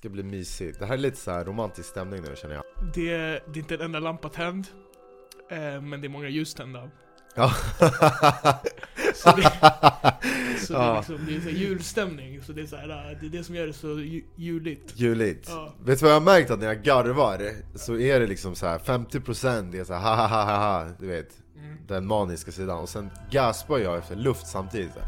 ska bli mysigt. Det här är lite så här romantisk stämning nu känner jag. Det, är- det är inte en enda lampa tänd, eh, men det är många ljus tända. Ja. Så det, så det, är liksom, det är så julstämning, så det är, så här, eh, det är det som gör det så ju, juligt. Juligt. Ja. Vet du vad jag har märkt? Att när jag garvar så är det liksom så här 50% är så här ha ha ha ha, du vet. Mm. Den maniska sidan. Och sen gaspar jag efter luft samtidigt. Så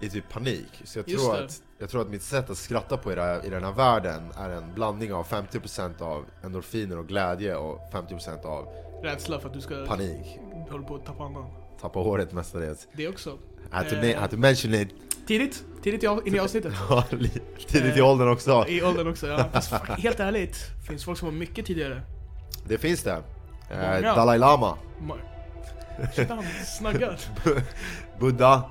I typ panik. Så jag Just tror, det. att, jag tror att mitt sätt att skratta på i, det i den här världen är en blandning av 50% av endorfiner och glädje och 50% av Rädsla för att du ska panik. hålla på att tappa andan. Tappa håret mestadels. Det också. Had to, Eh. to mention it. Tidigt, tidigt i, in i avsnittet. Ja, Tidigt i åldern också. I åldern också, ja. Fast helt ärligt, finns folk som var mycket tidigare. Det finns det. Eh. Dalai Lama. Ma- Snaggad. Buddha.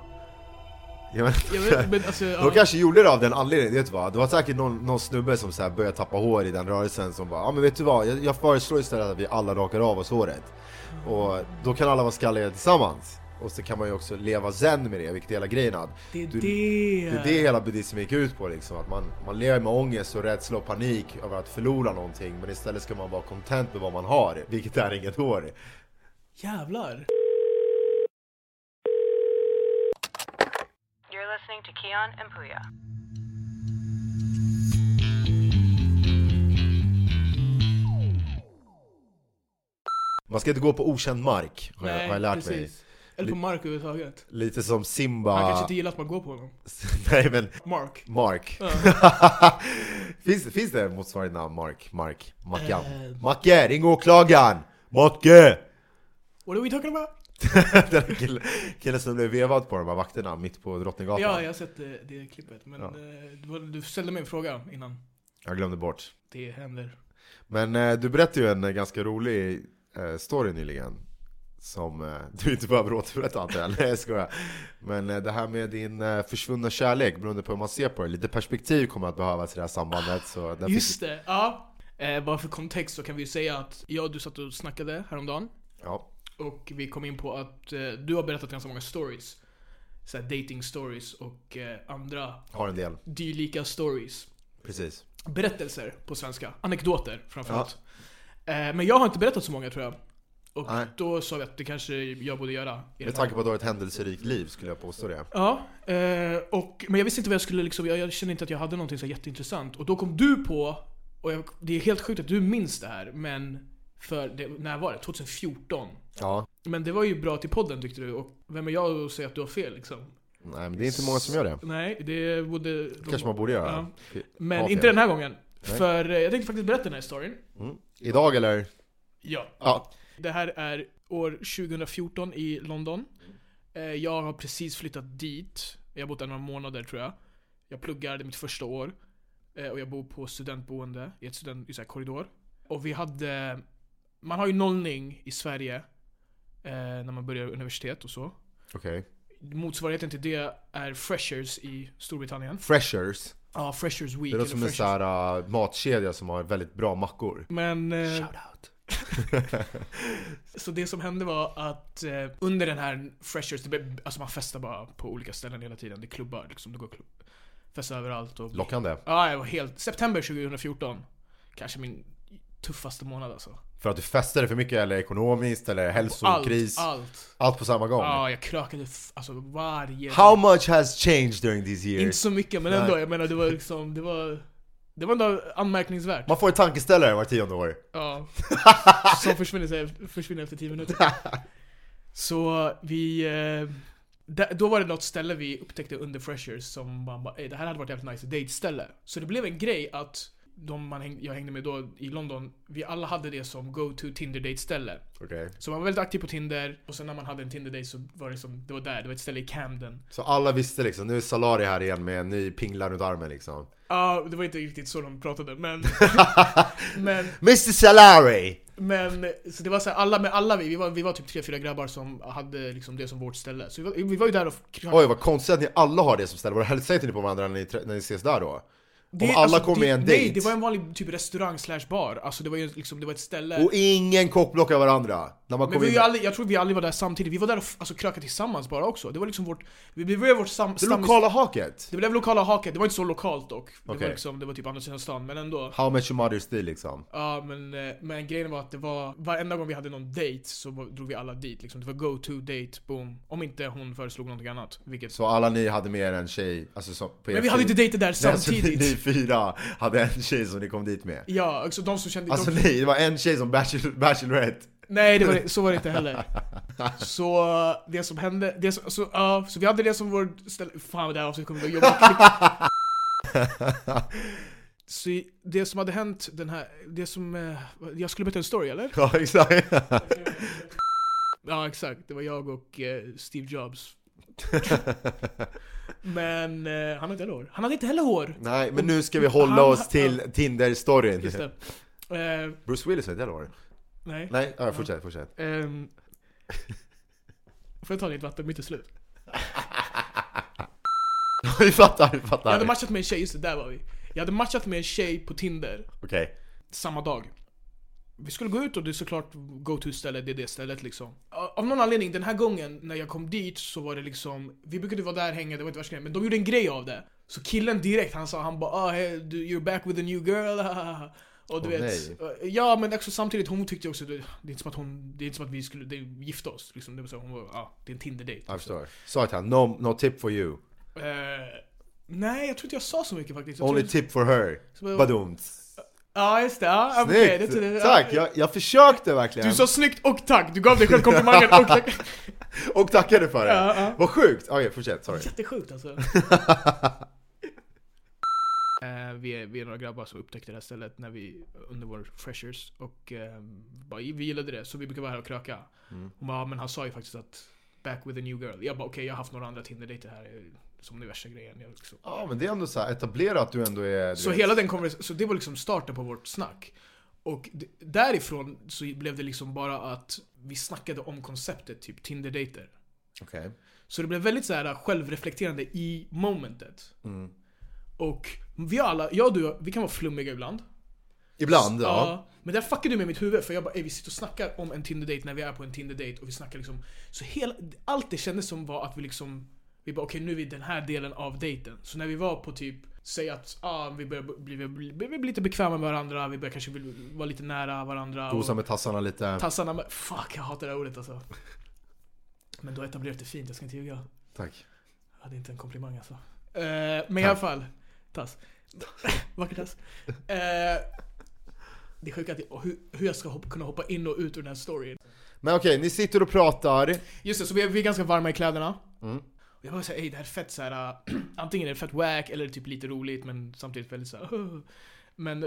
Jag vet, Jag vet, men alltså. De kanske gjorde det av den anledningen, vet du vad? Det var säkert någon, någon snubbe som så här började tappa hår i den rörelsen som bara Ja men vet du vad, jag, jag föreslår istället att vi alla rakar av oss håret Och då kan alla vara skalliga tillsammans Och så kan man ju också leva zen med det, vilket är hela grejen att Det är du- det. Det är det hela buddhismen gick ut på liksom, att man, man lever med ångest och rädsla och panik över att förlora någonting Men istället ska man vara content med vad man har, vilket är inget hår Jävlar. You're listening to Keon and Puya. Man ska inte gå på okänd mark, har jag, har jag lärt mig Eller på mark överhuvudtaget. Lite som Simba Han kanske inte gillar att man går på honom. Nej men Mark. Mark. Ja. finns, finns det motsvarande namn? Mark? Mark? Mackan? Eh. Macke! Ring åklagaren! Macke! What are we talking about? Den här killen, killen som blev vevad på de här vakterna mitt på Drottninggatan. Ja, jag har sett det, det klippet. Men Ja. eh, du, du ställde mig en fråga innan. Jag glömde bort. Det händer. Men eh, du berättade ju en eh, ganska rolig eh, story nyligen. Som eh, du inte behöver återberätta antar jag. Nej jag skojar. Men eh, det här med din eh, försvunna kärlek, beroende på hur man ser på det. Lite perspektiv kommer att behövas i det här sambandet. Så Just det, ja. Eh, bara för kontext så kan vi ju säga att jag och du satt och snackade häromdagen. ja, Och vi kom in på att eh, du har berättat ganska många stories. Såhär dating stories och eh, andra har en del. dylika stories. Precis. Berättelser på svenska. Anekdoter framförallt. Eh, men jag har inte berättat så många tror jag. Och Nej. då sa vi att det kanske jag borde göra. i den Med här. tanke på att du har ett händelserikt liv skulle jag påstå det. Ja, eh, och, men jag visste inte vad jag skulle liksom, jag, jag kände inte att jag hade någonting så här jätteintressant. Och då kom du på, och jag, det är helt sjukt att du minns det här, men för, det, när var det? 2014? Ja. Men det var ju bra till podden tyckte du, och vem är jag att säga att du har fel liksom? Nej men det är inte många som gör det. Nej, det borde... kanske man borde göra. Ja. Men inte den här gången. Nej. För eh, jag tänkte faktiskt berätta den här storyn. Mm. Idag eller? Ja. Ja. Det här är år 2014 i London. Eh, Jag har precis flyttat dit. Jag har bott där några månader tror jag. Jag pluggar, det är mitt första år. Eh, Och jag bor på studentboende i ett student, i så korridor. Och vi hade... Man har ju nollning i Sverige. Eh, när man börjar universitet och så. Okej. Motsvarigheten till det är freshers i Storbritannien. Freshers. Ja, freshers week. Det låter som en sån här uh, matkedja som har väldigt bra mackor. Men... eh, Shoutout. Så det som hände var att eh, under den här Freshers, det blev, alltså man festar bara på olika ställen hela tiden. Det är klubbar liksom, det går klubb, festa överallt. Och, Lockande. Ja, jag var helt... September 2014. Kanske min tuffaste månad alltså. För att du festade för mycket eller ekonomiskt eller hälsokris? Allt, allt. Allt på samma gång? Ja, jag krökade alltså varje How much has changed during these Inte years? så mycket, men ändå. Jag menar, det var liksom, det var... Det var ändå anmärkningsvärt. Man får en tankeställare var tionde år. Ja. Som försvinner, försvinner efter 10 minuter. Så vi... Eh, då var det något ställe vi upptäckte under Freshers som man bara "Ey, det här hade varit jävligt nice date-ställe. Så det blev en grej att de man häng, jag hängde med då i London, vi alla hade det som go-to Tinder-date-ställe. Okej. Så man var väldigt aktiv på Tinder, och sen när man hade en Tinder-date så var det som, det var där, det var ett ställe i Camden. Så alla visste liksom, nu är Salari här igen med en ny pingla runt armen liksom. Ja, det var inte riktigt så de pratade, men... men Mr Salari! Men, så det var så här, alla med alla vi, vi var, vi var typ tre, fyra grabbar som hade liksom det som vårt ställe. Så vi var, vi var ju där och... Oj vad konstigt att ni alla har det som ställe. Vad hälsar inte ni på varandra när ni, när ni ses där då? Det, Om alla kommer det, med en Nej, dejt. det var en vanlig typ restaurang slash bar. Alltså det var ju liksom, det var ett ställe... Och ingen kockblockar varandra? Men vi in aldrig, jag tror vi aldrig var där samtidigt, vi var där och alltså, krökade tillsammans bara också. Det var liksom vårt, vi blev vårt sam, Det lokala haket! Det blev lokala haket, det var inte så lokalt dock. Det, var, liksom, det var typ andra sidan stan, men ändå. How much your mother stil liksom. Ja men, eh, men grejen var att det var, varenda gång vi hade någon date så drog vi alla dit liksom. Det var go to date, boom. Om inte hon föreslog någonting annat. Vilket... Så alla ni hade med er en tjej, alltså som på Men vi hade inte dejter där Nej, alltså, ni, samtidigt. ni fyra hade en tjej som ni kom dit med. Ja, alltså de som kände... Alltså de, nej, det var en tjej som bachelor, bachelorette. Nej, det var, det- så var det inte heller. Så det som hände, det som, så, ja, så vi hade det som vår ställe... Fan det här avsnittet kommer att jobbigt. Så det som hade hänt den här, det som... eh, Jag skulle berätta en story eller? ja exakt. Ja exakt, det var jag och eh, Steve Jobs. Men eh, han hade inte heller hår. Han hade inte heller hår! nej, men nu ska vi hålla Han- oss till Tinder-storyn. Bruce Willis har inte heller hår. Nej. Nej, ja, fortsätt, fortsätt. Ehm, får jag ta ditt vatten? Mitt är slut. vi fattar, vi Jag fattar. hade matchat med en tjej, just det, där var vi. Jag hade matchat med en tjej på Tinder Okej. samma dag. Vi skulle gå ut och det är såklart go-to-ställe, det är det stället liksom. Av någon anledning, den här gången när jag kom dit så var det liksom, vi brukade vara där hänga, det var inte värsta grejen, men de gjorde en grej av det. Så killen direkt, han sa, han bara ah, hey, du- you're back with a new girl, Och du Åh, vet, ja men också samtidigt, hon tyckte också, det, är inte som att hon, det är inte som att vi skulle det, gifta oss liksom. Det var så, hon var, ja, det är en Tinder-date. Jag förstår. Sa till han, no, no tip for you. Eh, nej, jag tror inte jag sa så mycket faktiskt. Jag Only tip for her. Badumts. Ja just det, ja, Snyggt! det, det, Tack, jag, jag försökte verkligen. Du sa snyggt och tack, du gav dig själv komplimangen och tack. Och tackade för det. Ja, ja. Vad sjukt! Okej, fortsätt, sorry. Jättesjukt alltså. Eh, vi, vi är några grabbar som upptäckte det här stället när vi, under vår freshers och eh, bara, vi gillade det så vi brukar vara här och kröka. Mm. Hon bara, "Ja, men han sa ju faktiskt att back with a new girl. Jag bara okej, jag har haft några andra Tinder-dejter här eh, som är värsta grejen. Jag, liksom. Ja men det är ändå så här etablerat att du ändå är... du Så vet- hela den konversationen, så det var liksom starten på vårt snack. Och därifrån så blev det liksom bara att vi snackade om konceptet typ Tinder-dejter. Okej. Så det blev väldigt så här självreflekterande i momentet. Mm. Och vi alla, jag och du, vi kan vara flummiga ibland. Ibland, ja. Men där fuckade du med mitt huvud för jag bara vi sitter och snackar om en Tinder-date när vi är på en Tinder-date och vi snackar liksom Så hela, allt det kändes som var att vi liksom Vi bara okej nu är vi den här delen av dejten. Så när vi var på typ Säg att ah, vi börjar bli, bli, bli, bli lite bekväma med varandra, vi börjar kanske vara lite nära varandra. Gosa med tassarna lite. tassarna med, Fuck jag hatar det här ordet alltså. Men du har etablerat det fint, jag ska inte ljuga. Tack. Jag hade inte en komplimang alltså. Eh, men i alla fall, tass. Vacker tass. Eh, det är sjukt att jag, hur, hur jag ska hoppa, kunna hoppa in och ut ur den här storyn. Men okej, ni sitter och pratar. Just det, så vi är, vi är ganska varma i kläderna. Mm. Och jag var såhär, ey det här är fett såhär, äh, antingen är det fett wack eller typ lite roligt men samtidigt väldigt såhär Men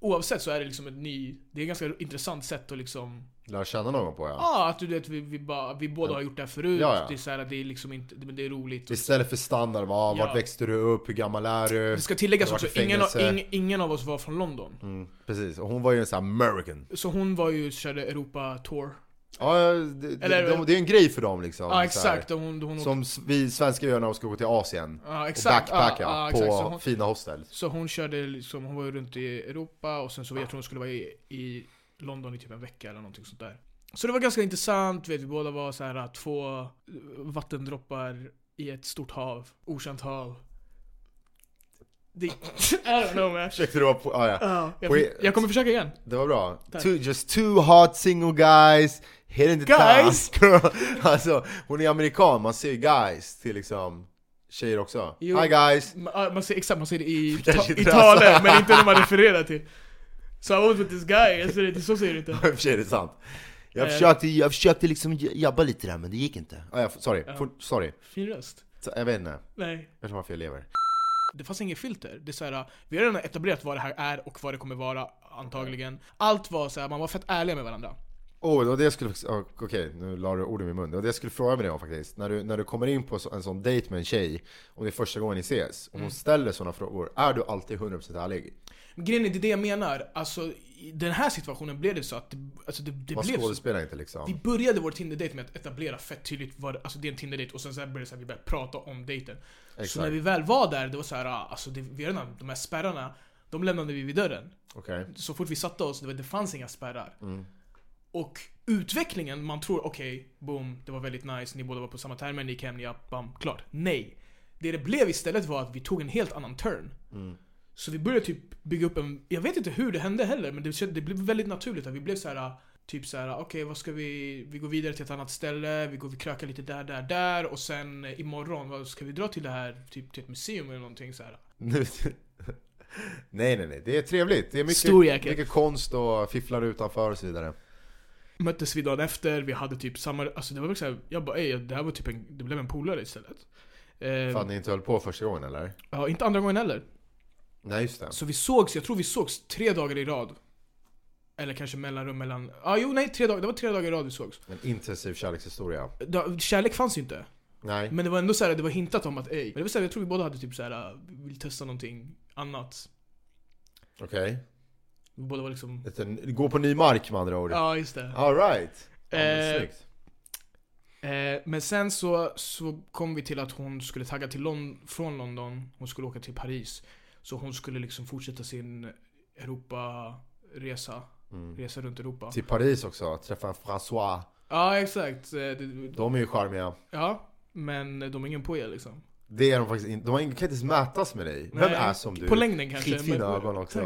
oavsett så är det liksom ett ny, det är ett ganska intressant sätt att liksom Lär känna någon på ja. Ja, att du vet vi, vi, bara, vi båda har gjort det här förut, Ja, ja. det är såhär, det är liksom inte, men det är roligt. Istället för standard, va? Ja. vart växte du upp, hur gammal är du? Det ska tilläggas också, ingen, av- ing, ingen av oss var från London. Mm, precis, och hon var ju en sån här american. Så hon var ju, körde Europa-tour. Ja, det, Eller- de, det är en grej för dem liksom. Ja här. exakt, och hon, hon Som vi svenskar gör när vi ska gå till Asien. ja, Och exakt, backpacka ja, ja, på hon, fina hostel. så hon körde liksom, hon var runt i Europa och sen så jag tror hon skulle vara i, i London i typ en vecka eller någonting sånt där. Så det var ganska intressant, vet vi båda var så här två eh, vattendroppar i ett stort hav, okänt hav. Det, I don't know man. Försökte du vara på, ah, ja. Ja, jag, jag kommer försöka igen. Det var bra. Tack. Two, just two hot single guys hitting the Guys? town. alltså, hon är amerikan, man ju guys till liksom tjejer också. Jo. Hi guys! Man, ja, man ser, exakt, man ser det i, ta, i det. talen, men inte när man refererar till. So I was with this guy, alltså, det, så säger du inte. I och för sig är det sant. Jag Eh. försökte, jag försökte liksom jobba lite där men det gick inte. Ah, ja, sorry, Ja. For, sorry. Fin röst. Så, Jag vet inte, Nej. jag vet varför jag lever. Det fanns inget filter. Det är så här, vi har redan etablerat vad det här är och vad det kommer vara, antagligen. Allt var så här, man var fett ärliga med varandra. Oh, var det skulle... oh, Okej, nu la du ord i min mun. Det var det jag skulle fråga mig om faktiskt. När du, när du kommer in på så- en sån dejt med en tjej, om det är första gången ni ses, och hon Mm. ställer såna frågor, är du alltid 100% ärlig? Grejen är, det är det jag menar. Alltså, i den här situationen blev det så att det, alltså det, det Man blev så. skådespelar inte liksom. Vi började vår Tinder-date med att etablera fett tydligt vad alltså det är en Tinder-date och sen så började så här, vi började prata om dejten. Så Exakt. när vi väl var där, det var så här, ah, alltså det, vi redan, de här spärrarna, de lämnade vi vid dörren. Okej. Så fort vi satte oss, det, var, det fanns inga spärrar. Mm. Och utvecklingen, man tror okej, boom, det var väldigt nice, ni båda var på samma termer, ni gick hem, ni upp, bam, klart. Nej. Det det blev istället var att vi tog en helt annan turn. Mm. Så vi började typ bygga upp en, jag vet inte hur det hände heller, men det, det blev väldigt naturligt att vi blev så här. Typ så här, okej vad ska vi, vi går vidare till ett annat ställe, vi går vi krökar lite där, där, där och sen imorgon, vad ska vi dra till det här, typ till ett museum eller någonting så här. Nej nej nej, det är trevligt. Det är mycket, mycket konst och fifflar utanför och så vidare. Möttes vi dagen efter, vi hade typ samma, alltså det var väl såhär, jag bara ey, det här var typ en, det blev en polare istället. Eh, Fan ni inte höll på första gången eller? ja, inte andra gången heller. Nej just det. Så vi sågs, jag tror vi sågs tre dagar i rad. Eller kanske mellanrum mellan, ja ah, jo nej tre dagar, det var tre dagar i rad vi sågs. En intensiv kärlekshistoria. Da, kärlek fanns ju inte. Nej. Men det var ändå så här, det var hintat om att ey, men det var så här, jag tror vi båda hade typ så här, vi vill testa någonting annat. Okej. Båda var liksom. Gå på ny mark med andra ord. ja just det. Alright. Ja, Eh. Eh, men sen så, så kom vi till att hon skulle tagga till Lon- från London, hon skulle åka till Paris. Så hon skulle liksom fortsätta sin Europa-resa, Mm. resa runt Europa. Till Paris också, träffa François. Ja exakt, Eh, De är ju charmiga. ja. Men de är ingen på er liksom. Det är de faktiskt inte. De kan inte ens mätas med dig. Vem Nej, är som du? På längden kanske. Skitfina ögon också.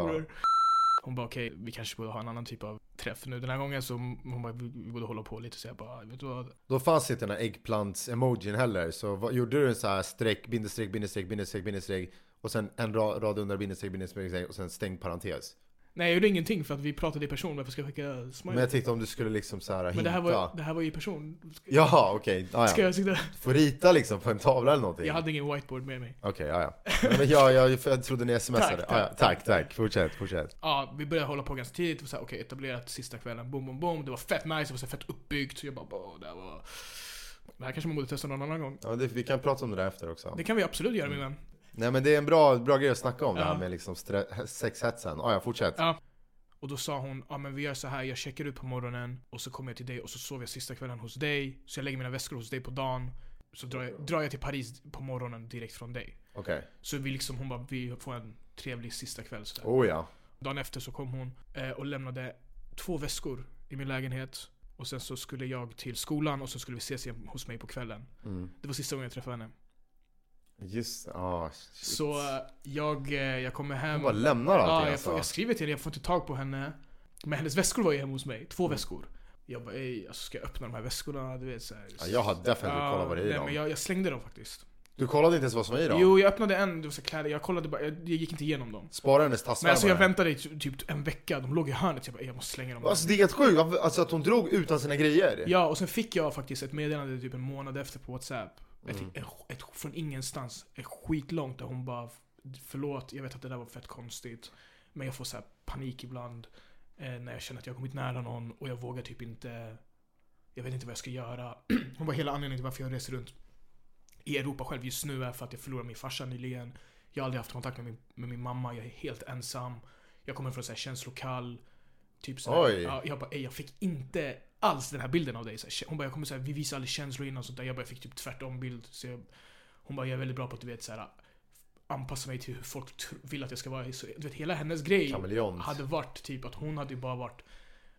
Hon bara okej, vi kanske borde ha en annan typ av träff nu den här gången så hon bara, vi vi borde hålla på lite så jag bara, vet du vad? Då fanns inte den här äggplants-emojin heller, så vad, gjorde du en så här streck, bindestreck, bindestreck, bindestreck, bindestreck och sen en rad, rad under bindestreck, bindestreck och sen stängd parentes? Nej jag gjorde ingenting för att vi pratade i person, varför ska jag skicka Men smiley? jag tänkte om du skulle liksom så här hinta. Men det här var, det här var ju i person. Ska, Jaha, okej. Ah, ska ja. jag sitta? Får rita liksom på en tavla eller någonting? Jag hade ingen whiteboard med mig. Okej, ja, ja. Men jag, jag, jag trodde ni smsade. Tack, Ah, ja, tack, tack, tack. Fortsätt, fortsätt. Ja, vi började hålla på ganska tidigt okej, etablerat sista kvällen, boom, boom, boom. Det var fett nice, det var så fett uppbyggt. Så jag bara, "Åh, det här var... Det här kanske man borde testa någon annan gång. Ja, det, vi kan prata om det där efter också. Det kan vi absolut göra min vän. Nej men det är en bra, bra grej att snacka om det här med liksom sexhetsen. Ah, ja, fortsätt. Ja. Och då sa hon, ja men vi gör så här, jag checkar ut på morgonen och så kommer jag till dig och så sover jag sista kvällen hos dig. Så jag lägger mina väskor hos dig på dagen. Så drar jag, drar jag till Paris på morgonen direkt från dig. Okej. Så vi liksom, hon bara, vi får en trevlig sista kväll sådär. Oh ja. Dagen efter så kom hon eh, och lämnade två väskor i min lägenhet. Och sen så skulle jag till skolan och så skulle vi ses igen hos mig på kvällen. Mm. Det var sista gången jag träffade henne. Just ah, shit. Så eh, jag, eh, jag kommer hem. Hon bara lämnar allting Ja, jag, alltså. jag skriver till henne, jag får inte tag på henne. Men hennes väskor var ju hemma hos mig. Två väskor. Jag bara, ej, alltså ska jag öppna de här väskorna? Du vet såhär. Ja, jag har definitivt kollat vad det är i nej, dem. men jag, jag slängde dem faktiskt. Du kollade inte ens vad som var i dem? Jo, jag öppnade en, det var så kläder, jag kollade bara, jag, jag gick inte igenom dem. Spara hennes tassvärmare. Men alltså jag väntade i ty- typ en vecka, de låg i hörnet, jag bara, "Ey, jag måste slänga dem. Alltså det är helt sjukt, alltså att hon drog utan sina grejer. Ja, och sen fick jag faktiskt ett meddelande typ en månad efter på WhatsApp. Ett, Mm. ett, ett, från ingenstans. Ett skitlångt där hon bara Förlåt, jag vet att det där var fett konstigt. Men jag får så här panik ibland. Eh, när jag känner att jag har kommit nära någon och jag vågar typ inte Jag vet inte vad jag ska göra. Hon var hela anledningen till varför jag reser runt i Europa själv just nu är för att jag förlorade min farsa nyligen. Jag har aldrig haft kontakt med min, med min mamma, jag är helt ensam. Jag kommer från så här känslokall. Typ så här, Oj. Ja, jag bara, "Ey, jag fick inte alls den här bilden av dig. Så hon bara, jag kommer säga vi visar aldrig känslor innan och sånt där. Jag bara, jag fick typ tvärtom bild. Så jag, hon bara, jag är väldigt bra på att du vet så här anpassa mig till hur folk vill att jag ska vara. Så, du vet, hela hennes grej Kameleont. hade varit typ att hon hade bara varit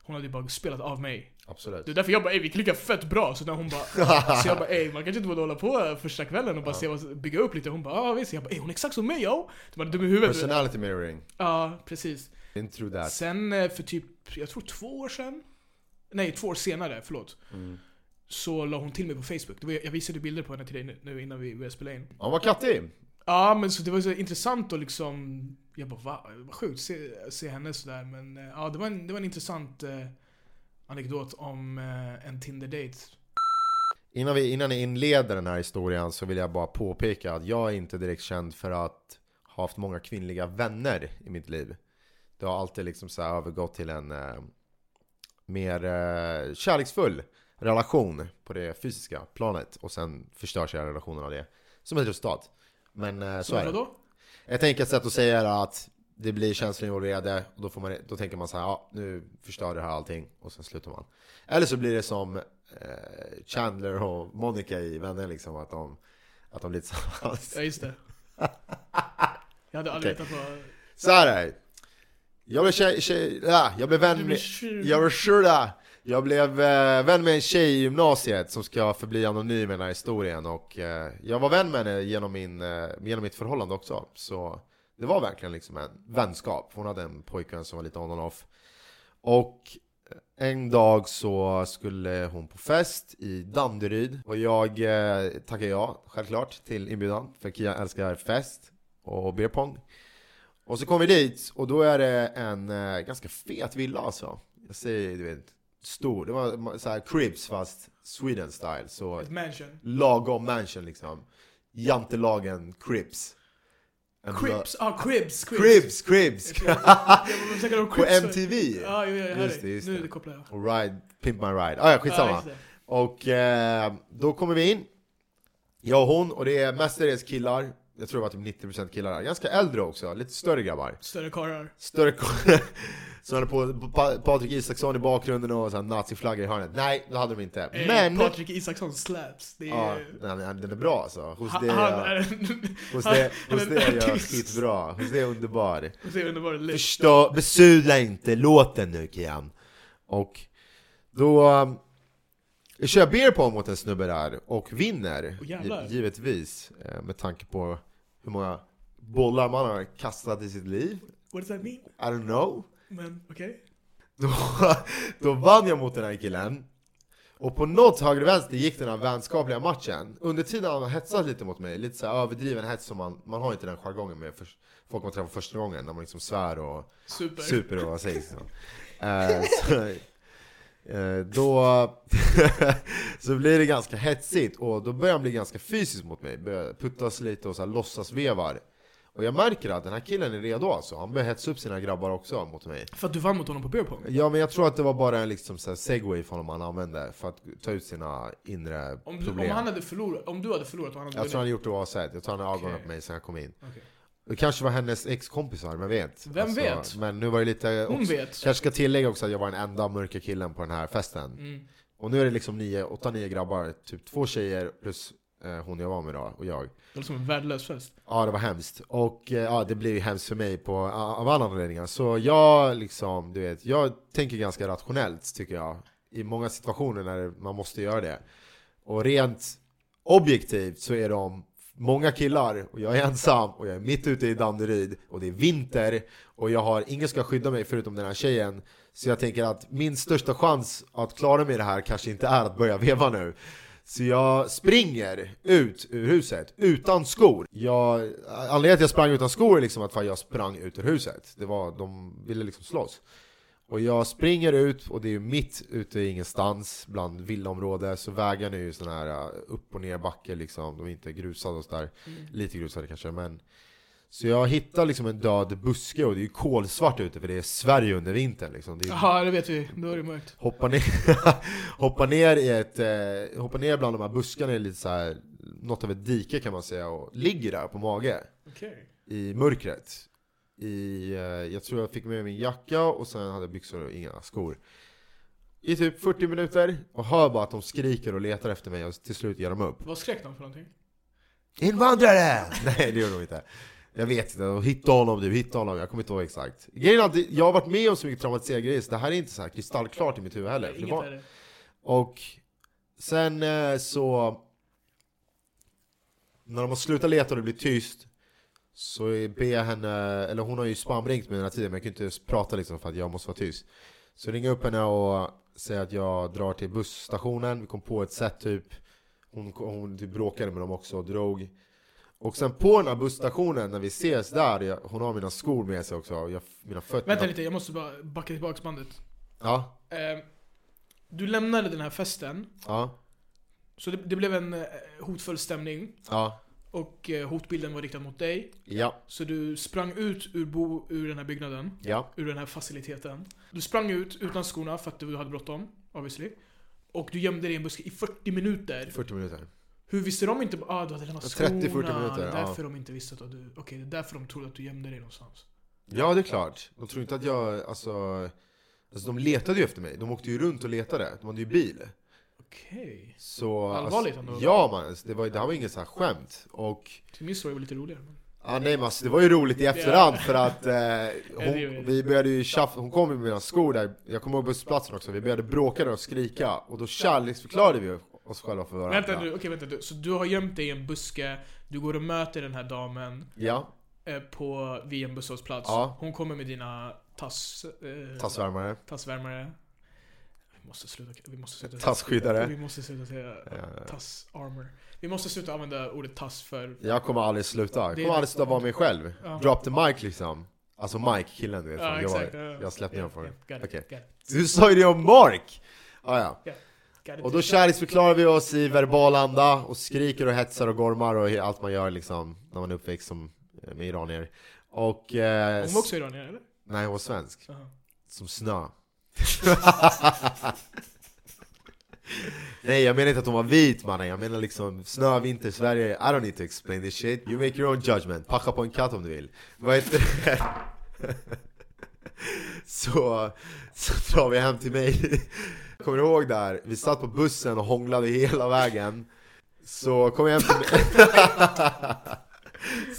hon hade ju bara spelat av mig. Absolut. Det är därför jag bara ey vi klickar fett bra. Så när hon bara Så jag bara ey man kanske inte borde hålla på första kvällen och bara Ja. se vad, bygga upp lite. Hon bara ja visst. Jag bara ey hon är exakt som mig yo. Du bara dum i huvudet. Personality mirroring. Ja precis. Through that. Sen eh, för typ, jag tror två år sedan. Nej två år senare, förlåt. Mm. Så la hon till mig på Facebook. Var, jag visade bilder på henne till dig nu, nu innan vi började spela in. Hon var kattig. Ja men så det var så intressant och liksom Jag bara va? Vad sjukt se, se henne sådär men eh, ja det var en, det var en intressant eh, anekdot om eh, en Tinder-date. Innan, vi, innan ni inleder den här historien så vill jag bara påpeka att jag är inte direkt känd för att ha haft många kvinnliga vänner i mitt liv. Det har alltid liksom så övergått till en eh, mer eh, kärleksfull relation på det fysiska planet och sen förstörs hela relationen av det som ett resultat. Men eh, så, Så är det. vadå? Ett enkelt sätt att säga är att det blir känslor involverade och då, får man, då tänker man så här, ja nu förstör det här allting och sen slutar man. Eller så blir det som eh, Chandler och Monica i Vänner liksom, att de, att de blir tillsammans. Ja just det. Jag hade aldrig Okej. vetat vad... Så här är det. Jag blev tjej, tjej, ja, jag blev vän med, jag blev tjurda Jag blev eh, vän med en tjej i gymnasiet som ska förbli anonym i den här historien och eh, jag var vän med henne genom, min, eh, genom mitt förhållande också. Så det var verkligen liksom en vänskap. Hon hade en pojkvän som var lite on and off. Och en dag så skulle hon på fest i Danderyd och jag eh, tackade ja, självklart, till inbjudan. För Kia älskar fest och beer pong. Och så kom vi dit och då är det en eh, ganska fet villa alltså. Jag säger, du vet, stor. Det var så här cribs fast Sweden style. Så Ett mansion. lagom mansion liksom. Jantelagen cribs. En Crips, ah cribs, Cribs, cribs! På. MTV! Ja, jo, jag Just det, just Nu det. kopplar jag. Och ride, pimp my ride. Ah, ja, skitsamma. Ja. Och eh, då kommer vi in, jag och hon, och det är mestadels killar, jag tror det var typ 90% killar, ganska äldre också, lite större grabbar. Större karlar. Större k- som hade på Pa- Patrik Isaksson i bakgrunden och så här naziflaggor i hörnet. Nej, det hade de inte. Eh, Men! Patrik Isaksson slaps. Det är... Ja, den, den är bra alltså. Hos det, han är hos det, hos det är jag skitbra. Hos det är underbar. Så är underbar. Förstå, besudla inte låten nu Kian. Och då um, jag kör beer pong mot en snubbe där och vinner, gi- givetvis. eh, Med tanke på hur många bollar man har kastat i sitt liv. What does that mean? I don't know. Men okej. Då, då vann jag mot den här killen. Och på något höger vänster gick den här vänskapliga matchen. Under tiden har han hetsat lite mot mig, lite så överdriven hets som man, man har inte den jargongen med för, folk man träffar första gången, när man liksom svär och Super. super och vad sägs så. Eh, så, då så blir det ganska hetsigt och då börjar han bli ganska fysisk mot mig, börjar puttas lite och så här låtsasvevar. Och jag märker att den här killen är redo alltså, han börjar hetsa upp sina grabbar också mot mig. För att du vann mot honom på beer pong? Ja men jag tror att det var bara en liksom så här segway från honom han använde för att ta ut sina inre Om, du, problem. om, han hade förlorat, om du hade förlorat och han hade Jag tror han hade gjort det oavsett, jag tror han hade ögonen Okej. på mig sen jag kom in. Okej. Det kanske var hennes ex-kompisar, vem vet? Vem vet? Men nu var det lite... Hon också, vet. Kanske ska tillägga också att jag var den enda mörka killen på den här festen. Mm. Och nu är det liksom nio, åtta, nio grabbar, typ två tjejer plus eh, hon jag var med då, och jag. Det låter som en värdelös fest. Ja, det var hemskt. Och eh, ja, det blev ju hemskt för mig på, av alla anledningar. Så jag liksom, du vet, jag tänker ganska rationellt tycker jag. I många situationer när man måste göra det. Och rent objektivt så är de många killar och jag är ensam och jag är mitt ute i Danderyd och det är vinter och jag har ingen ska skydda mig förutom den här tjejen. Så jag tänker att min största chans att klara mig i det här kanske inte är att börja veva nu. Så jag springer ut ur huset utan skor. Jag, anledningen till att jag sprang utan skor är liksom att jag sprang ut ur huset. Det var, de ville liksom slåss. Och jag springer ut och det är ju mitt ute i ingenstans bland villaområde så vägarna är ju sån här uh, upp och ner backe liksom. De är inte grusade och sådär. Lite grusade kanske men så jag hittar liksom en död buske och det är ju kolsvart ute för det är Sverige under vintern liksom. Det är Jaha, det vet vi. Då är det mörkt. hoppa ner, hoppa ner i ett, eh, hoppa ner bland de här buskarna i lite så här, något av ett dike kan man säga och ligger där på mage Okej. i mörkret. I, eh, jag tror jag fick med min jacka och sen hade jag byxor och inga skor. I typ 40 minuter och hör bara att de skriker och letar efter mig och till slut ger de upp. Vad skrek de för någonting? Invandrare! Nej det gör de inte. Jag vet inte, hitta honom du, hitta honom, jag kommer inte ihåg exakt. Grejen är att det- jag har varit med om så mycket traumatiserande grejer så det här är inte så här kristallklart i mitt huvud heller. Inget var- är och sen eh, så... När de har slutat leta och det blir tyst Så ber jag henne, eller hon har ju spamringt mig den här tiden men jag kan inte prata liksom för att jag måste vara tyst. Så ringer jag upp henne och säger att jag drar till busstationen, vi kom på ett sätt typ. Hon, hon typ bråkade med dem också och drog. Och sen på den här busstationen när vi ses där, jag, hon har mina skor med sig också, jag, mina fötter. Vänta lite, jag måste bara backa tillbaka bandet. Ja, Eh, du lämnade den här festen, ja, så det, det blev en eh, hotfull stämning. ja, Och eh, hotbilden var riktad mot dig. ja, Så du sprang ut ur, bo, ur den här byggnaden, ja, ur den här faciliteten. Du sprang ut utan skorna för att du hade bråttom, obviously. Och du gömde dig i en buske i 40 minuter. 40 minuter Hur visste de inte ah, du hade lämnat 30-40 skorna? minuter, Det är ja. därför de inte visste att du... Okej, det är därför de trodde att du gömde dig någonstans. Ja, det är klart. De tror inte att jag, alltså... Alltså de letade ju efter mig. De åkte ju runt och letade. De hade ju bil. Okej. Så... Allvarligt alltså, ändå. Ja man, alltså, det, var, det här var inget så här skämt. Och... Till min story var lite roligare. Men... Ja nej men alltså, det var ju roligt i efterhand för att eh, hon, vi började ju tjaffa, hon kom med mina skor där, jag kommer ihåg bussplatsen också, vi började bråka där och skrika och då kärleksförklarade vi oss själva för varandra Vänta nu, okej vänta du. Så du har gömt dig i en buske, du går och möter den här damen Ja, eh, på, vid en busshållplats. Ja. Hon kommer med dina tass... Eh, tassvärmare tassvärmare. Måste sluta, vi måste sluta Tassskyddare. Vi måste sluta säga tass armor. Vi måste sluta använda ordet tass för... Jag kommer aldrig sluta, jag kommer aldrig sluta vara mig själv Ja. Drop the mic liksom Alltså Mike, killen du vet, Ja, jag, ja, ja. jag släppte honom för it, Okej. got it, Du sa ju det om Mark! Ah, ja. it. Och då kärleksförklarar vi oss i verbal anda och skriker och hetsar och gormar och allt man gör liksom när man är uppväxt som eh, med iranier Och... Eh, Hon var också iranier eller? Nej hon var svensk, Jaha. som snö Nej jag menar inte att hon var vit mannen, jag menar liksom snö, vinter, Sverige. I don't need to explain this shit, you make your own judgment. Packa på en katt om du vill. Vad heter det? så, så drar vi hem till mig. Kommer du ihåg där? Vi satt på bussen och hånglade hela vägen. Så kom jag hem till mig.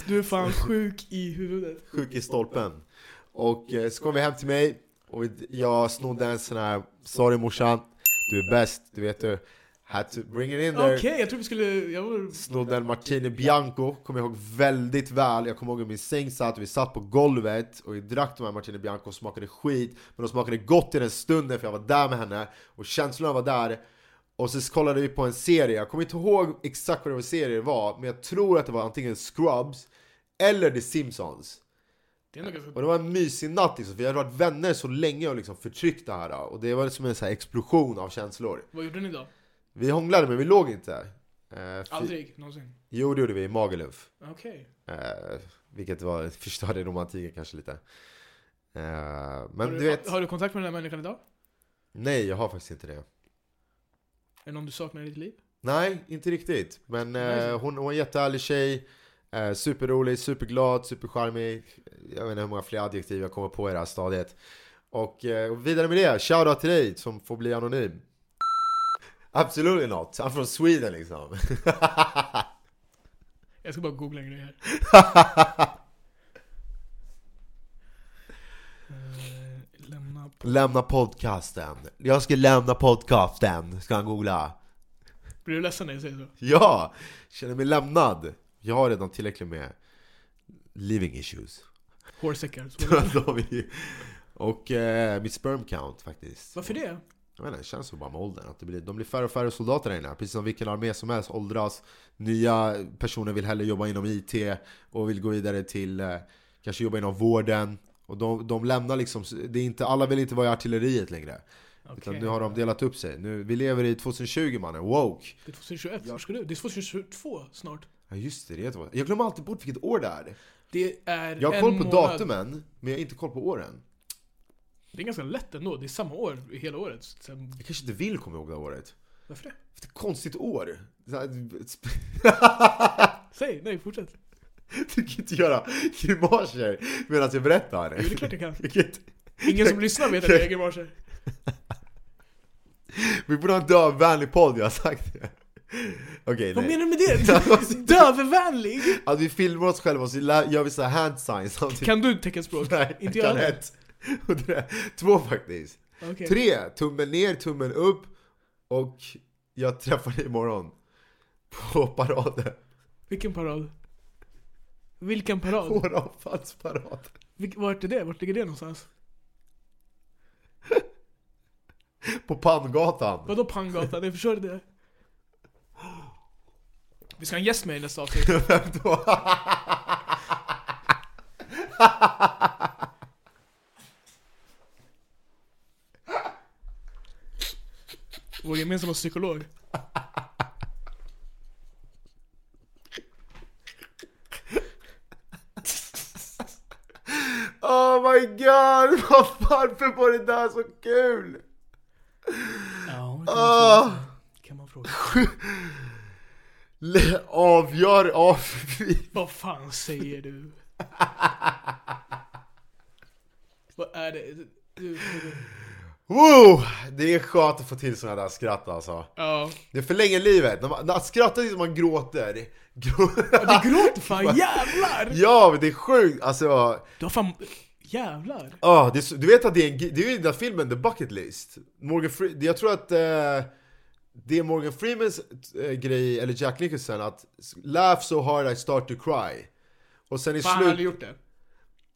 Du är fan sjuk i huvudet. sjuk i stolpen. Och eh, så kom vi hem till mig och jag snodde en sån här Sorry morsan, du är bäst, du vet du. Had to bring it in Okej, there jag tror vi skulle... Jag. Snodde en Martini Bianco, kommer jag ihåg väldigt väl. Jag kommer ihåg hur min säng satt, vi satt på golvet och vi drack de här Martini Bianco och smakade skit. Men de smakade gott i den stunden för jag var där med henne Och känslorna var där. Och så kollade vi på en serie, jag kommer inte ihåg exakt vad det var serie var Men jag tror att det var antingen Scrubs eller The Simpsons Det är ganska... och det var en mysig natt liksom, för vi hade varit vänner så länge och liksom förtryckt det här Och det var som en så här explosion av känslor Vad gjorde ni då? Vi hånglade men vi låg inte eh, Aldrig någonsin? Jo det gjorde vi i Magaluf Okej. eh, Vilket var, förstörde romantiken kanske lite eh, Men Har, du du, vet, har du kontakt med den här människan idag? nej jag har faktiskt inte det Är det någon du saknar i ditt liv? Nej, inte riktigt Men eh, hon, hon är en jättehärlig tjej eh, Superrolig, superglad, supercharmig Jag vet inte hur många fler adjektiv jag kommer på i det här stadiet Och eh, och vidare med det, shoutout till dig som får bli anonym Absolutely not, I'm from Sweden liksom Jag ska bara googla en grej här. Eh. Lämna podcasten Jag ska lämna podcasten, ska han googla Blir du ledsen när jag säger så? Ja! Känner mig lämnad Jag har redan tillräckligt med living issues Hårsäckar. Och eh, mitt sperm count faktiskt Varför det? Jag inte, det känns så bara med åldern att det blir, de blir färre och färre soldater där inne Precis som vilken armé som helst åldras Nya personer vill hellre jobba inom IT och vill gå vidare till eh, Kanske jobba inom vården Och de, de lämnar liksom, det är inte, alla vill inte vara i artilleriet längre Utan Okej. nu har de delat upp sig nu, Vi lever i 2020 mannen, woke! Det är 2021, ja. ska du? Det är 2022 snart. Ja just det, det är ett år. Jag glömmer alltid bort vilket år det är Det är Jag har en koll på månad. datumen, men jag har inte koll på åren Det är ganska lätt ändå, det är samma år i hela året. Sen, Jag kanske inte vill komma ihåg det här året varför det? För det är ett konstigt år Så här- Säg, nej fortsätt. Du kan inte göra grimaser medan jag berättar. Jo, det är klart jag kan. Jag kan inte- Ingen som lyssnar vet att jag äger morse. Vi borde ha en dövvänlig podd, jag har sagt det. Okej, Vad nej. menar du med det? Dövvänlig? Att vi filmar oss själva och så lä- gör vi så här hand signs samtidigt. Kan du teckenspråk? Nej, Inte jag jag kan heller. ett. Och det där- Två faktiskt. Okej. Tre, tummen ner, tummen upp. Och jag träffar dig imorgon. På paraden. Vilken parad? Vilken parad? Håravfallsparaden. Vilk, vart är det? Vart ligger det någonstans? På Panngatan. Vadå Panggatan? Jag förstår det. Vi ska ha en gäst med i nästa avsnitt. Vem då? Vår gemensamma psykolog. Oh my god, varför var det där så kul? Ja, det Ah. kan man fråga. Le- avgör av... Vad fan säger du? Vad är det? Du, Wow! Det är skönt att få till sådana där skratt alltså. Ja. Det förlänger livet. När man, att skratta tills man gråter. Grå- Ja, Du gråter fan, jävlar! ja, men det är sjukt. Alltså, Du har fan, jävlar. ah, det du vet att det är, en, det är ju den där filmen The Bucket List. Morgan Fre- jag tror att eh, det är Morgan Freemans eh, grej, eller Jack Nicholson, att laugh so hard I start to cry. Och sen i Fan, han hade slut... gjort det.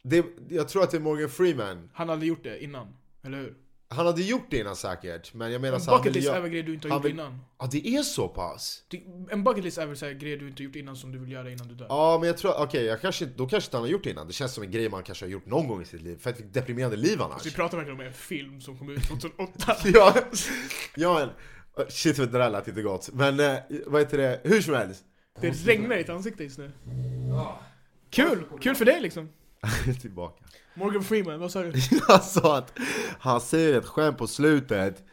Det, jag tror att det är Morgan Freeman. Han hade gjort det innan, eller hur? Han hade gjort det innan säkert, men jag menar En så han bucket list är väl grejer du inte har han gjort vill- innan? Ja, det är så pass? Det- En bucket list är väl så här grejer du inte har gjort innan som du vill göra innan du dör? Ja, men jag tror, okej, jag kanske, då kanske inte han har gjort det innan. Det känns som en grej man kanske har gjort någon gång i sitt liv. För ett deprimerande liv annars. Så vi pratar verkligen om en film som kom ut 2008. ja, ja, men, shit det där lät inte gott. Men eh, vad heter det, hur som helst. Det regnar i ditt ansikte just nu. Kul! Kul för dig liksom. Tillbaka. Morgan Freeman, vad sa du? Han sa att han säger ett skämt på slutet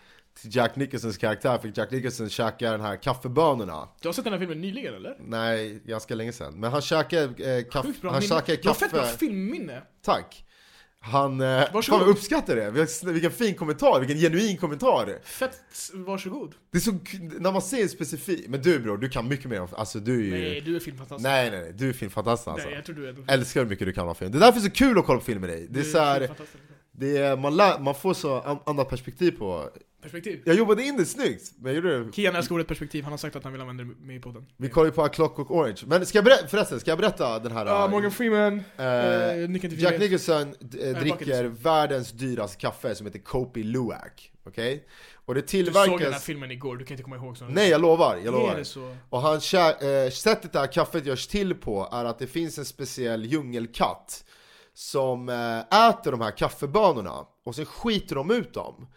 till Jack Nicholsons karaktär, för Jack Nicholson käkar den här kaffebönorna. Du har sett den här filmen nyligen eller? Nej, ganska länge sedan. Men han käkar eh, kaffe, Sjukt bra han minne. käkar Du har fett bra kaffe. filmminne. Tack. Han, eh, fan vad uppskattar det. Vilken- fin kommentar, vilken genuin kommentar. Fett, varsågod. Det är så, när man säger specifikt, men du bror, du kan mycket mer om, alltså du är ju... Nej, du är filmfantast. nej, nej, nej, du är filmfantast alltså. Nej, jag tror du är Älskar hur mycket du kan om film. Det är därför det är så kul att kolla på film med dig. Det är du så här, filmfantast, liksom. Det är, man, lär, man får så an, annat perspektiv på... Perspektiv. Jag jobbade in det snyggt, men jag gjorde det. Kian älskar ordet perspektiv, han har sagt att han vill använda det med i podden. Vi kollar ju på A Clockwork Orange. Men ska jag berätta, förresten, ska jag berätta den här... Ja, Morgan Freeman, nyckeln till Jack. Nicholson bucket dricker världens dyraste kaffe som heter Kopi Luwak. Okej? Och det Du såg den här tillverkas... filmen igår, du kan inte komma ihåg sånt. Nej jag lovar, jag lovar. Och han, eh, sättet det här kaffet görs till på är att det finns en speciell djungelkatt som eh, äter de här kaffebönorna och sen skiter de ut dem.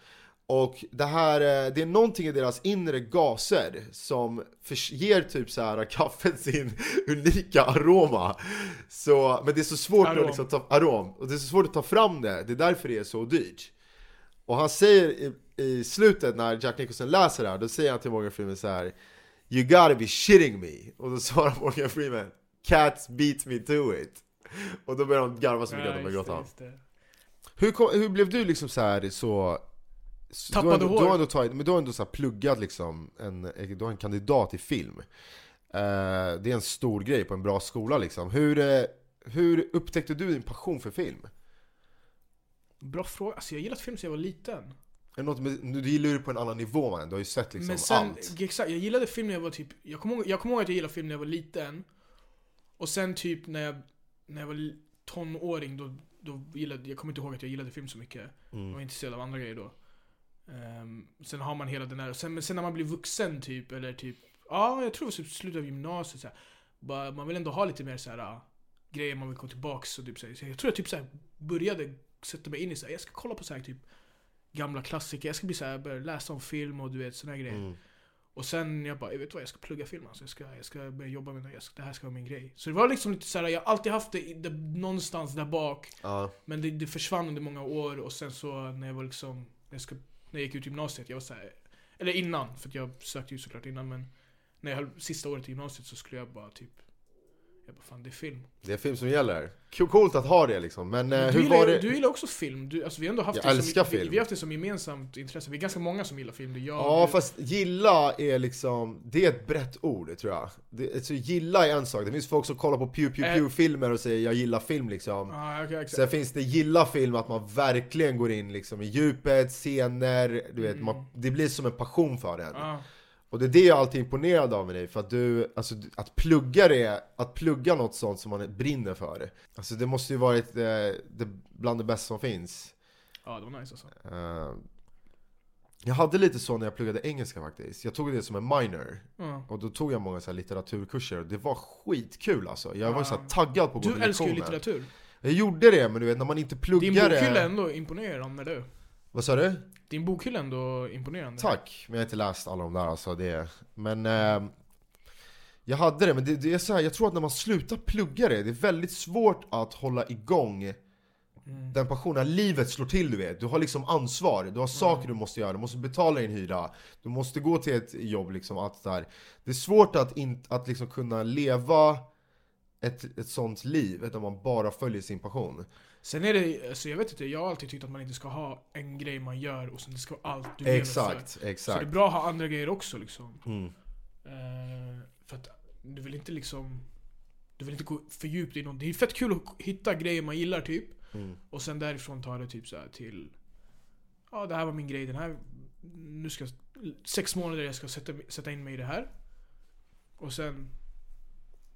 Och det här, eh, det är någonting i deras inre gaser som ger typ så här kaffet sin unika aroma. Så, men det är så svårt Arom. att liksom ta, arom, och det är så svårt att ta fram det, det är därför det är så dyrt. Och han säger i, i slutet när Jack Nicholson läser det här, då säger han till Morgan Freeman så här You gotta be shitting me! Och då svarar Morgan Freeman Cats beat me to it! Och då börjar de garva så mycket att de det, gråta. just. Hur, kom, hur blev du liksom så här så... Tappade du har, ändå- hår. Du har ändå tagit, men du har ändå så pluggat liksom, en, du har en kandidat i film. Eh, det är en stor grej på en bra skola liksom. Hur, eh, hur upptäckte du din passion för film? Bra fråga, alltså jag gillat film sedan jag var liten. Är något med, du du gillar ju på en annan nivå man, du har ju sett liksom Men sen, allt. exakt, jag gillade film när jag var typ, jag kommer ihåg, jag kommer ihåg att jag gillade film när jag var liten. Och sen typ när jag, när jag var tonåring, då, då gillade, jag kommer inte ihåg att jag gillade film så mycket. Jag var Mm. intresserad av andra grejer då. Ehm, sen har man hela den här, sen, men sen när man blir vuxen typ, eller typ, ja jag tror typ slutet av gymnasiet så bara, Man vill ändå ha lite mer så här ah, grejer man vill gå tillbaks och typ så här, så jag tror jag typ så här, började sätta mig in i så här, jag ska kolla på så här typ gamla klassiker, jag ska bli så här, börja läsa om film och du vet såna här grejer. Mm. Och sen jag bara, jag vet vad, jag ska plugga film alltså. jag, ska, jag ska börja jobba med det, jag ska, det här ska vara min grej. Så det var liksom lite såhär, jag har alltid haft det, det någonstans där bak. Ja. Men det, det försvann under många år och sen så när jag var liksom, när jag, ska, när jag gick ut gymnasiet, jag var såhär, eller innan, för jag sökte ju såklart innan men när jag höll sista året i gymnasiet så skulle jag bara typ, jag bara fan det är film. Det är film som gäller. Coolt att ha det liksom, men, eh, du, hur gillar, var det? du gillar också film, du, alltså vi har ändå haft Jag det älskar som, film. vi har haft det som gemensamt intresse, vi är ganska många som gillar film, det är jag, Ja du, fast gilla är liksom, det är ett brett ord tror jag. Det, alltså, gilla är en sak, det finns folk som kollar på pew pew Eh. pew filmer och säger jag gillar film liksom. Ja, okej, exakt. Sen finns det gilla film, att man verkligen går in liksom i djupet, scener, du vet, Mm. man, det blir som en passion för en. Ja. Och det är det jag alltid är imponerad av med dig, för att du, alltså att plugga det, att plugga något sånt som man brinner för. Alltså det måste ju varit eh, det, bland det bästa som finns. ja, det var nice alltså. Eh, jag hade lite så när jag pluggade engelska faktiskt. Jag tog det som en minor. Ja. Och då tog jag många så litteraturkurser och det var skitkul alltså. Jag var Ja. så taggad på att gå Du älskar ju litteratur. Jag gjorde det, men du vet när man inte Din pluggar bokhylla är det... ändå imponerande du. Vad sa du? Din bokhylla är ändå imponerande. Tack, men jag har inte läst alla de där alltså. Det, men eh, jag hade det, men det, det är så här, jag tror att när man slutar plugga det, det är väldigt svårt att hålla igång Mm. den passionen. Livet slår till du vet, du har liksom ansvar, du har saker du måste göra, du måste betala din hyra, du måste gå till ett jobb liksom, allt det där. Det är svårt att, in, att liksom kunna leva ett, ett sånt liv, där man bara följer sin passion. Sen är det, alltså jag vet inte, jag har alltid tyckt att man inte ska ha en grej man gör och sen det ska vara allt du lever Exakt, för. Så det är exakt. bra att ha andra grejer också liksom. Mm. Eh, för att du vill inte liksom Du vill inte gå för djupt i något. Det är fett kul att hitta grejer man gillar typ. Mm. Och sen därifrån ta det typ så här till Ja det här var min grej, den här Nu ska Sex månader jag ska sätta, sätta in mig i det här. Och sen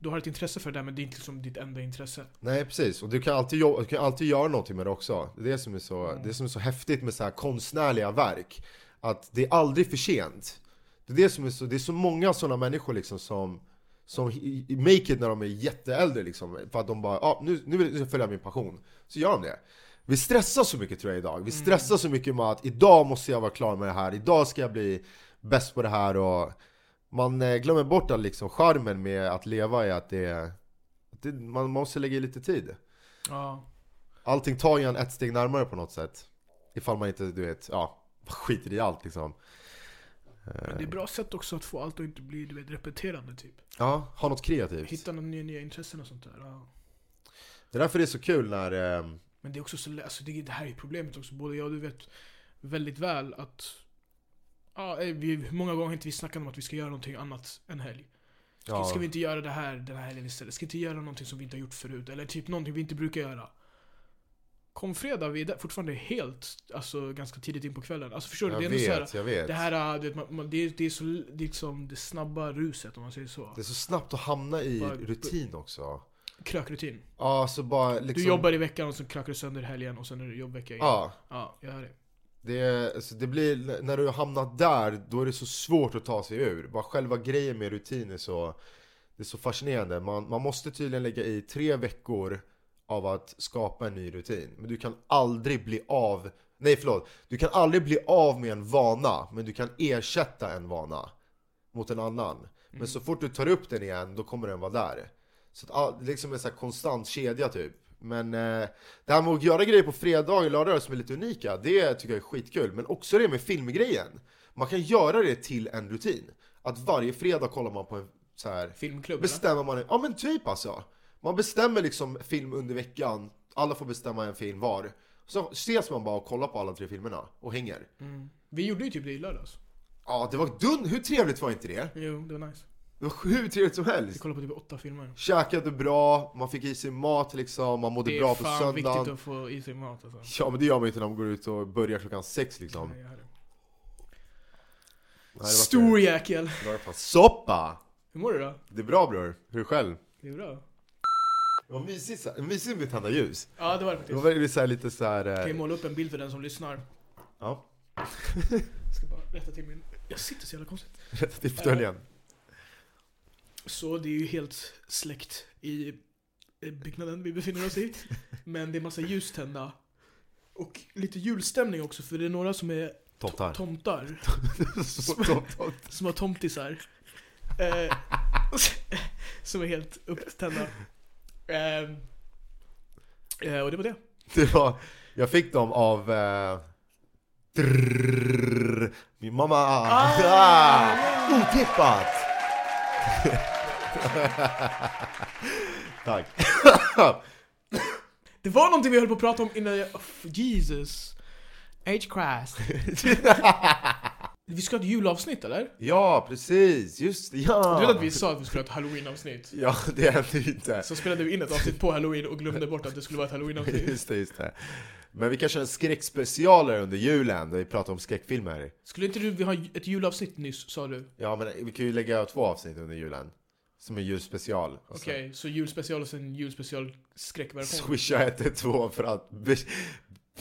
Du har ett intresse för det där men det är inte liksom ditt enda intresse. Nej precis, och du kan alltid, du kan alltid göra någonting med det också. Det är det som är så, Mm. det som är så häftigt med så här konstnärliga verk. Att det är aldrig för sent. Det är, det som är, så, det är så många sådana människor liksom som, som make it när de är jätteäldre liksom. För att de bara, ah, nu, nu vill jag följa min passion. Så gör de det. Vi stressar så mycket tror jag idag. Vi stressar så mycket med att idag måste jag vara klar med det här, idag ska jag bli bäst på det här och man eh, glömmer bort att liksom charmen med att leva är att det, att det man måste lägga i lite tid. Ja. Allting tar ju en ett steg närmare på något sätt. Ifall man inte, du vet, ja, skiter i allt liksom. Men det är ett bra sätt också att få allt att inte bli du vet, repeterande typ. Ja, ha något kreativt. Hitta några nya, nya intressen och sånt där. Ja. Det är därför det är så kul när, eh, Men det är också så alltså det, det här är problemet också. Både jag och du vet väldigt väl att Ja, eh, vi, många gånger har inte vi snackat om att vi ska göra någonting annat än helg? Ska, ja, ska vi inte göra det här den här helgen istället? Ska vi inte göra någonting som vi inte har gjort förut? Eller typ någonting vi inte brukar göra? Kom fredag, vi är där, fortfarande helt, alltså ganska tidigt in på kvällen. Alltså förstår du? jag Det är så här, vet, jag vet. det här, äh, du vet, man, man, det, är, det är så, det är liksom det snabba ruset om man säger så. Det är så snabbt att hamna i Bara- rutin också. Krökrutin. Ja, så bara liksom... Du jobbar i veckan och så krökar du sönder helgen och sen är det jobbvecka igen. Ja, Ja, jag hör det. Det, alltså det blir, när du har hamnat där, då är det så svårt att ta sig ur. Bara själva grejen med rutin är så, det är så fascinerande. Man, man måste tydligen lägga i tre veckor av att skapa en ny rutin. Men du kan aldrig bli av, nej förlåt, du kan aldrig bli av med en vana, men du kan ersätta en vana mot en annan. Men så fort du tar upp den igen, då kommer den vara där. Så att all, liksom en sån här konstant kedja typ. Men eh, det här med att göra grejer på fredagar och lördagar som är lite unika, det tycker jag är skitkul. Men också det med filmgrejen. Man kan göra det till en rutin. Att varje fredag kollar man på en så här Filmklubb bestämmer man, ja men typ alltså. Man bestämmer liksom film under veckan, alla får bestämma en film var. Så ses man bara och kollar på alla tre filmerna och hänger. Mm. Vi gjorde ju typ det i lördags. Ja, det var dun hur trevligt var inte det? Jo, det var nice. Det var hur trevligt som Vi helst. kollade på typ åtta filmer. Käkade bra, man fick i sig mat liksom, man mådde Det bra är på fan viktigt söndagen. att få i sig mat alltså. Ja men det gör man ju inte när man går ut och börjar klockan sex liksom. Hör det. Nej, det var Stor jäkel! Det var fan soppa! Hur mår du då? Det är bra bror, hur är det själv? Det är bra. Det var mysigt, så- mysigt med tända ljus. Ja, det var det Det faktiskt. var väldigt så här, lite såhär... Kan jag Eh, måla upp en bild för den som lyssnar? ja, Jag ska bara rätta till min... Jag sitter så jävla konstigt. rätta till fåtöljen. Så det är ju helt släckt i byggnaden vi befinner oss i. Men det är massa ljus tända. Och lite julstämning också för det är några som är Tomtar. tomtar. Så tom, tom. Som har tomtisar. Eh, som är helt upptända. Eh, eh, och det var det. Det var, jag fick dem av... Eh, drrrr, min mamma. Ah, otippat! Tack. Det var någonting vi höll på att prata om innan jag... Oh, Jesus. H. Christ. vi ska ha ett julavsnitt eller? ja, precis. Just det, ja. Du vet att vi sa att vi skulle ha ett halloween-avsnitt? Ja, det hände ju inte. Så spelade vi in ett avsnitt på halloween och glömde bort att det skulle vara ett halloween-avsnitt. Just det, just det. Men vi kanske har en skräckspecialare under julen där vi pratar om skräckfilmer. Skulle inte du vilja ha ett julavsnitt nyss, sa du? Ja, men vi kan ju lägga två avsnitt under julen. Som en julspecial. Okej, så julspecial och sen julspecial skräckversion. Swisha 112 för att be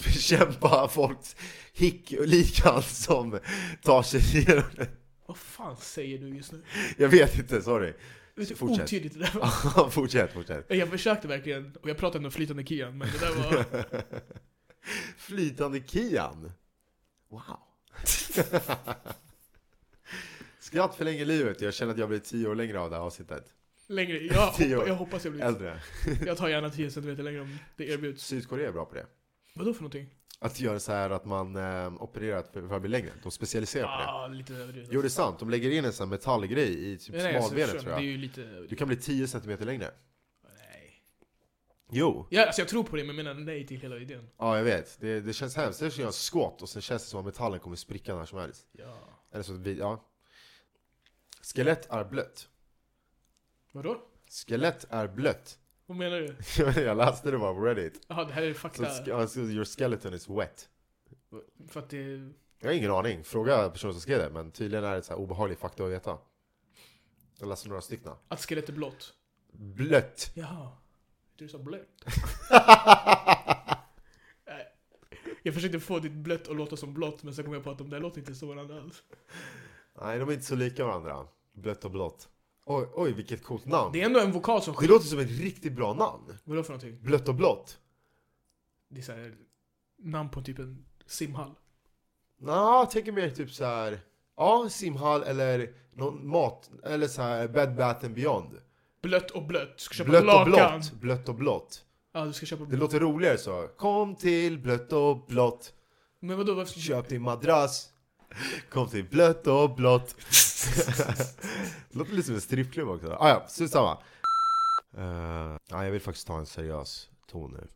bekämpa folks hick och likan som tar sig igenom det. Vad fan säger du just nu? Jag vet inte, sorry. Vet du Fortsätt. otydligt det där var? fortsätt, fortsätt. Jag försökte verkligen, och jag pratade ändå flytande Kian, men det där var... Flytande Kian. Wow. Skratt förlänger livet. Jag känner att jag blir tio år längre av det här avsnittet. Längre. Jag, Tio år. jag hoppas jag blir... Äldre. Jag tar gärna 10 cm längre om det erbjuds. Sydkorea är bra på det. Vadå för någonting? Att göra så här att man eh, opererar för, för att bli längre. De specialiserar på det. Ah, lite överdrivet. Jo det är sant, de lägger in en sån här metallgrej i typ Nej, nej, alltså, smalbenet förstår, tror Det är jag. ju lite... Du kan bli 10 cm längre. Nej. Jo, Ja, alltså jag tror på det, men menar nej till hela idén. ja jag vet. Det, det känns hemskt. Det känns jag skott och sen känns det som att metallen kommer spricka när som helst. Ja. Eller så, vi, ja. Skelett är blött. Vadå? Skelett är blött. Vad menar du? jag läste det bara på Reddit. Jaha, det här är Så, fakta. sk- alltså, your skeleton is wet. För att det... Jag har ingen aning. Fråga personen som skrev det. Men tydligen är det så här obehaglig fakta att veta. Jag läste några stycken. Att skelett är blått. Blött. Jaha. Du sa blött. Jag försökte få ditt blött att låta som blått, men sen kom jag på att de där låter inte så varandra alls. Nej, de är inte så lika varandra. Blött och blått. Oj, oj vilket coolt namn. Det är ändå en vokal som Det skiljer. låter som ett riktigt bra namn. Vadå för någonting? Blött och blått. Det är såhär, namn på typ en simhall. Nå, jag tänker mer typ så här. Ja, simhall eller någon mat, eller så här Bed Bath and Beyond. Blött och blött. Du ska köpa Blött och lakan. blått. Blött och blått. Ja, du ska köpa Det låter roligare så. Kom till blött och blått. Men vadå, varför Köp din madrass. Kom till blött och blått. Det låter lite som en strippklubb också. Ah, ja, så samma. Uh, ja, jag vill faktiskt ta en seriös ton nu.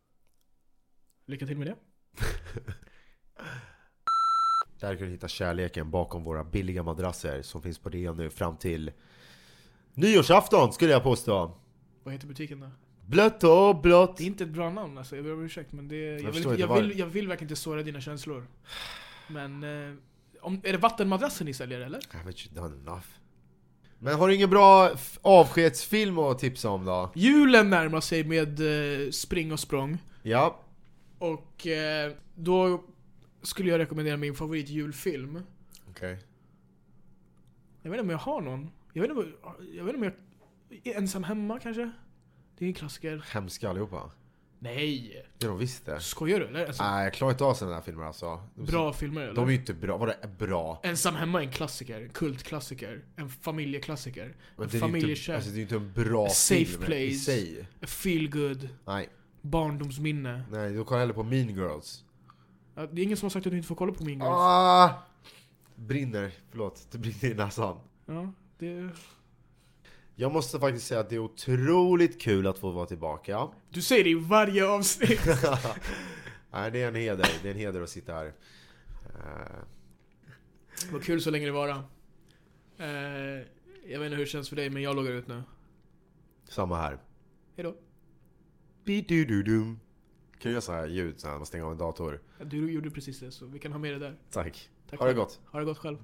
Lycka till med det. Där kan du hitta kärleken bakom våra billiga madrasser som finns på rea nu fram till nyårsafton skulle jag påstå. Vad heter butiken då? Blött och blått. Det är inte ett bra namn alltså, jag ber om ursäkt men det... Jag, förstår vill, jag, vill, jag vill verkligen inte såra dina känslor. Men... Eh, om, är det vattenmadrassen ni säljer eller? Have you done enough? Men har du ingen bra avskedsfilm att tipsa om då? Julen närmar sig med eh, spring och språng. Ja, Och eh, då skulle jag rekommendera min favorit julfilm. okej. Jag vet inte om jag har någon. Jag vet inte om jag... Vet inte om jag ensam hemma kanske? Det är en klassiker. Hemska allihopa. Nej! Det är de visst det. Skojar du eller? Alltså, Nej, jag klarar inte av sådana här filmer alltså. De, bra filmer eller? De är ju inte bra. Vadå är bra? Ensam hemma är en klassiker, en kultklassiker, en familjeklassiker, Men en familjekär, alltså, det är ju inte en bra Safe film i place. sig. a feel good, Nej, barndomsminne. nej, du kollar hellre på Mean Girls. Ja, Det är ingen som har sagt att du inte får kolla på Mean Girls. Ah! Brinner, förlåt. Det brinner i näsan. Ja, det... Jag måste faktiskt säga att det är otroligt kul att få vara tillbaka. Du säger det i varje avsnitt! Nej, det är en heder. Det är en heder att sitta här. Eh, Vad kul så länge det vara. Eh, jag vet inte hur det känns för dig, men jag loggar ut nu. samma här. Hejdå. Bidududum. Kan du göra så här ljud när man stänger av en dator? Du gjorde precis det, så vi kan ha med det där. Tack. Tack Ha det själv. gott. Ha det gott själv.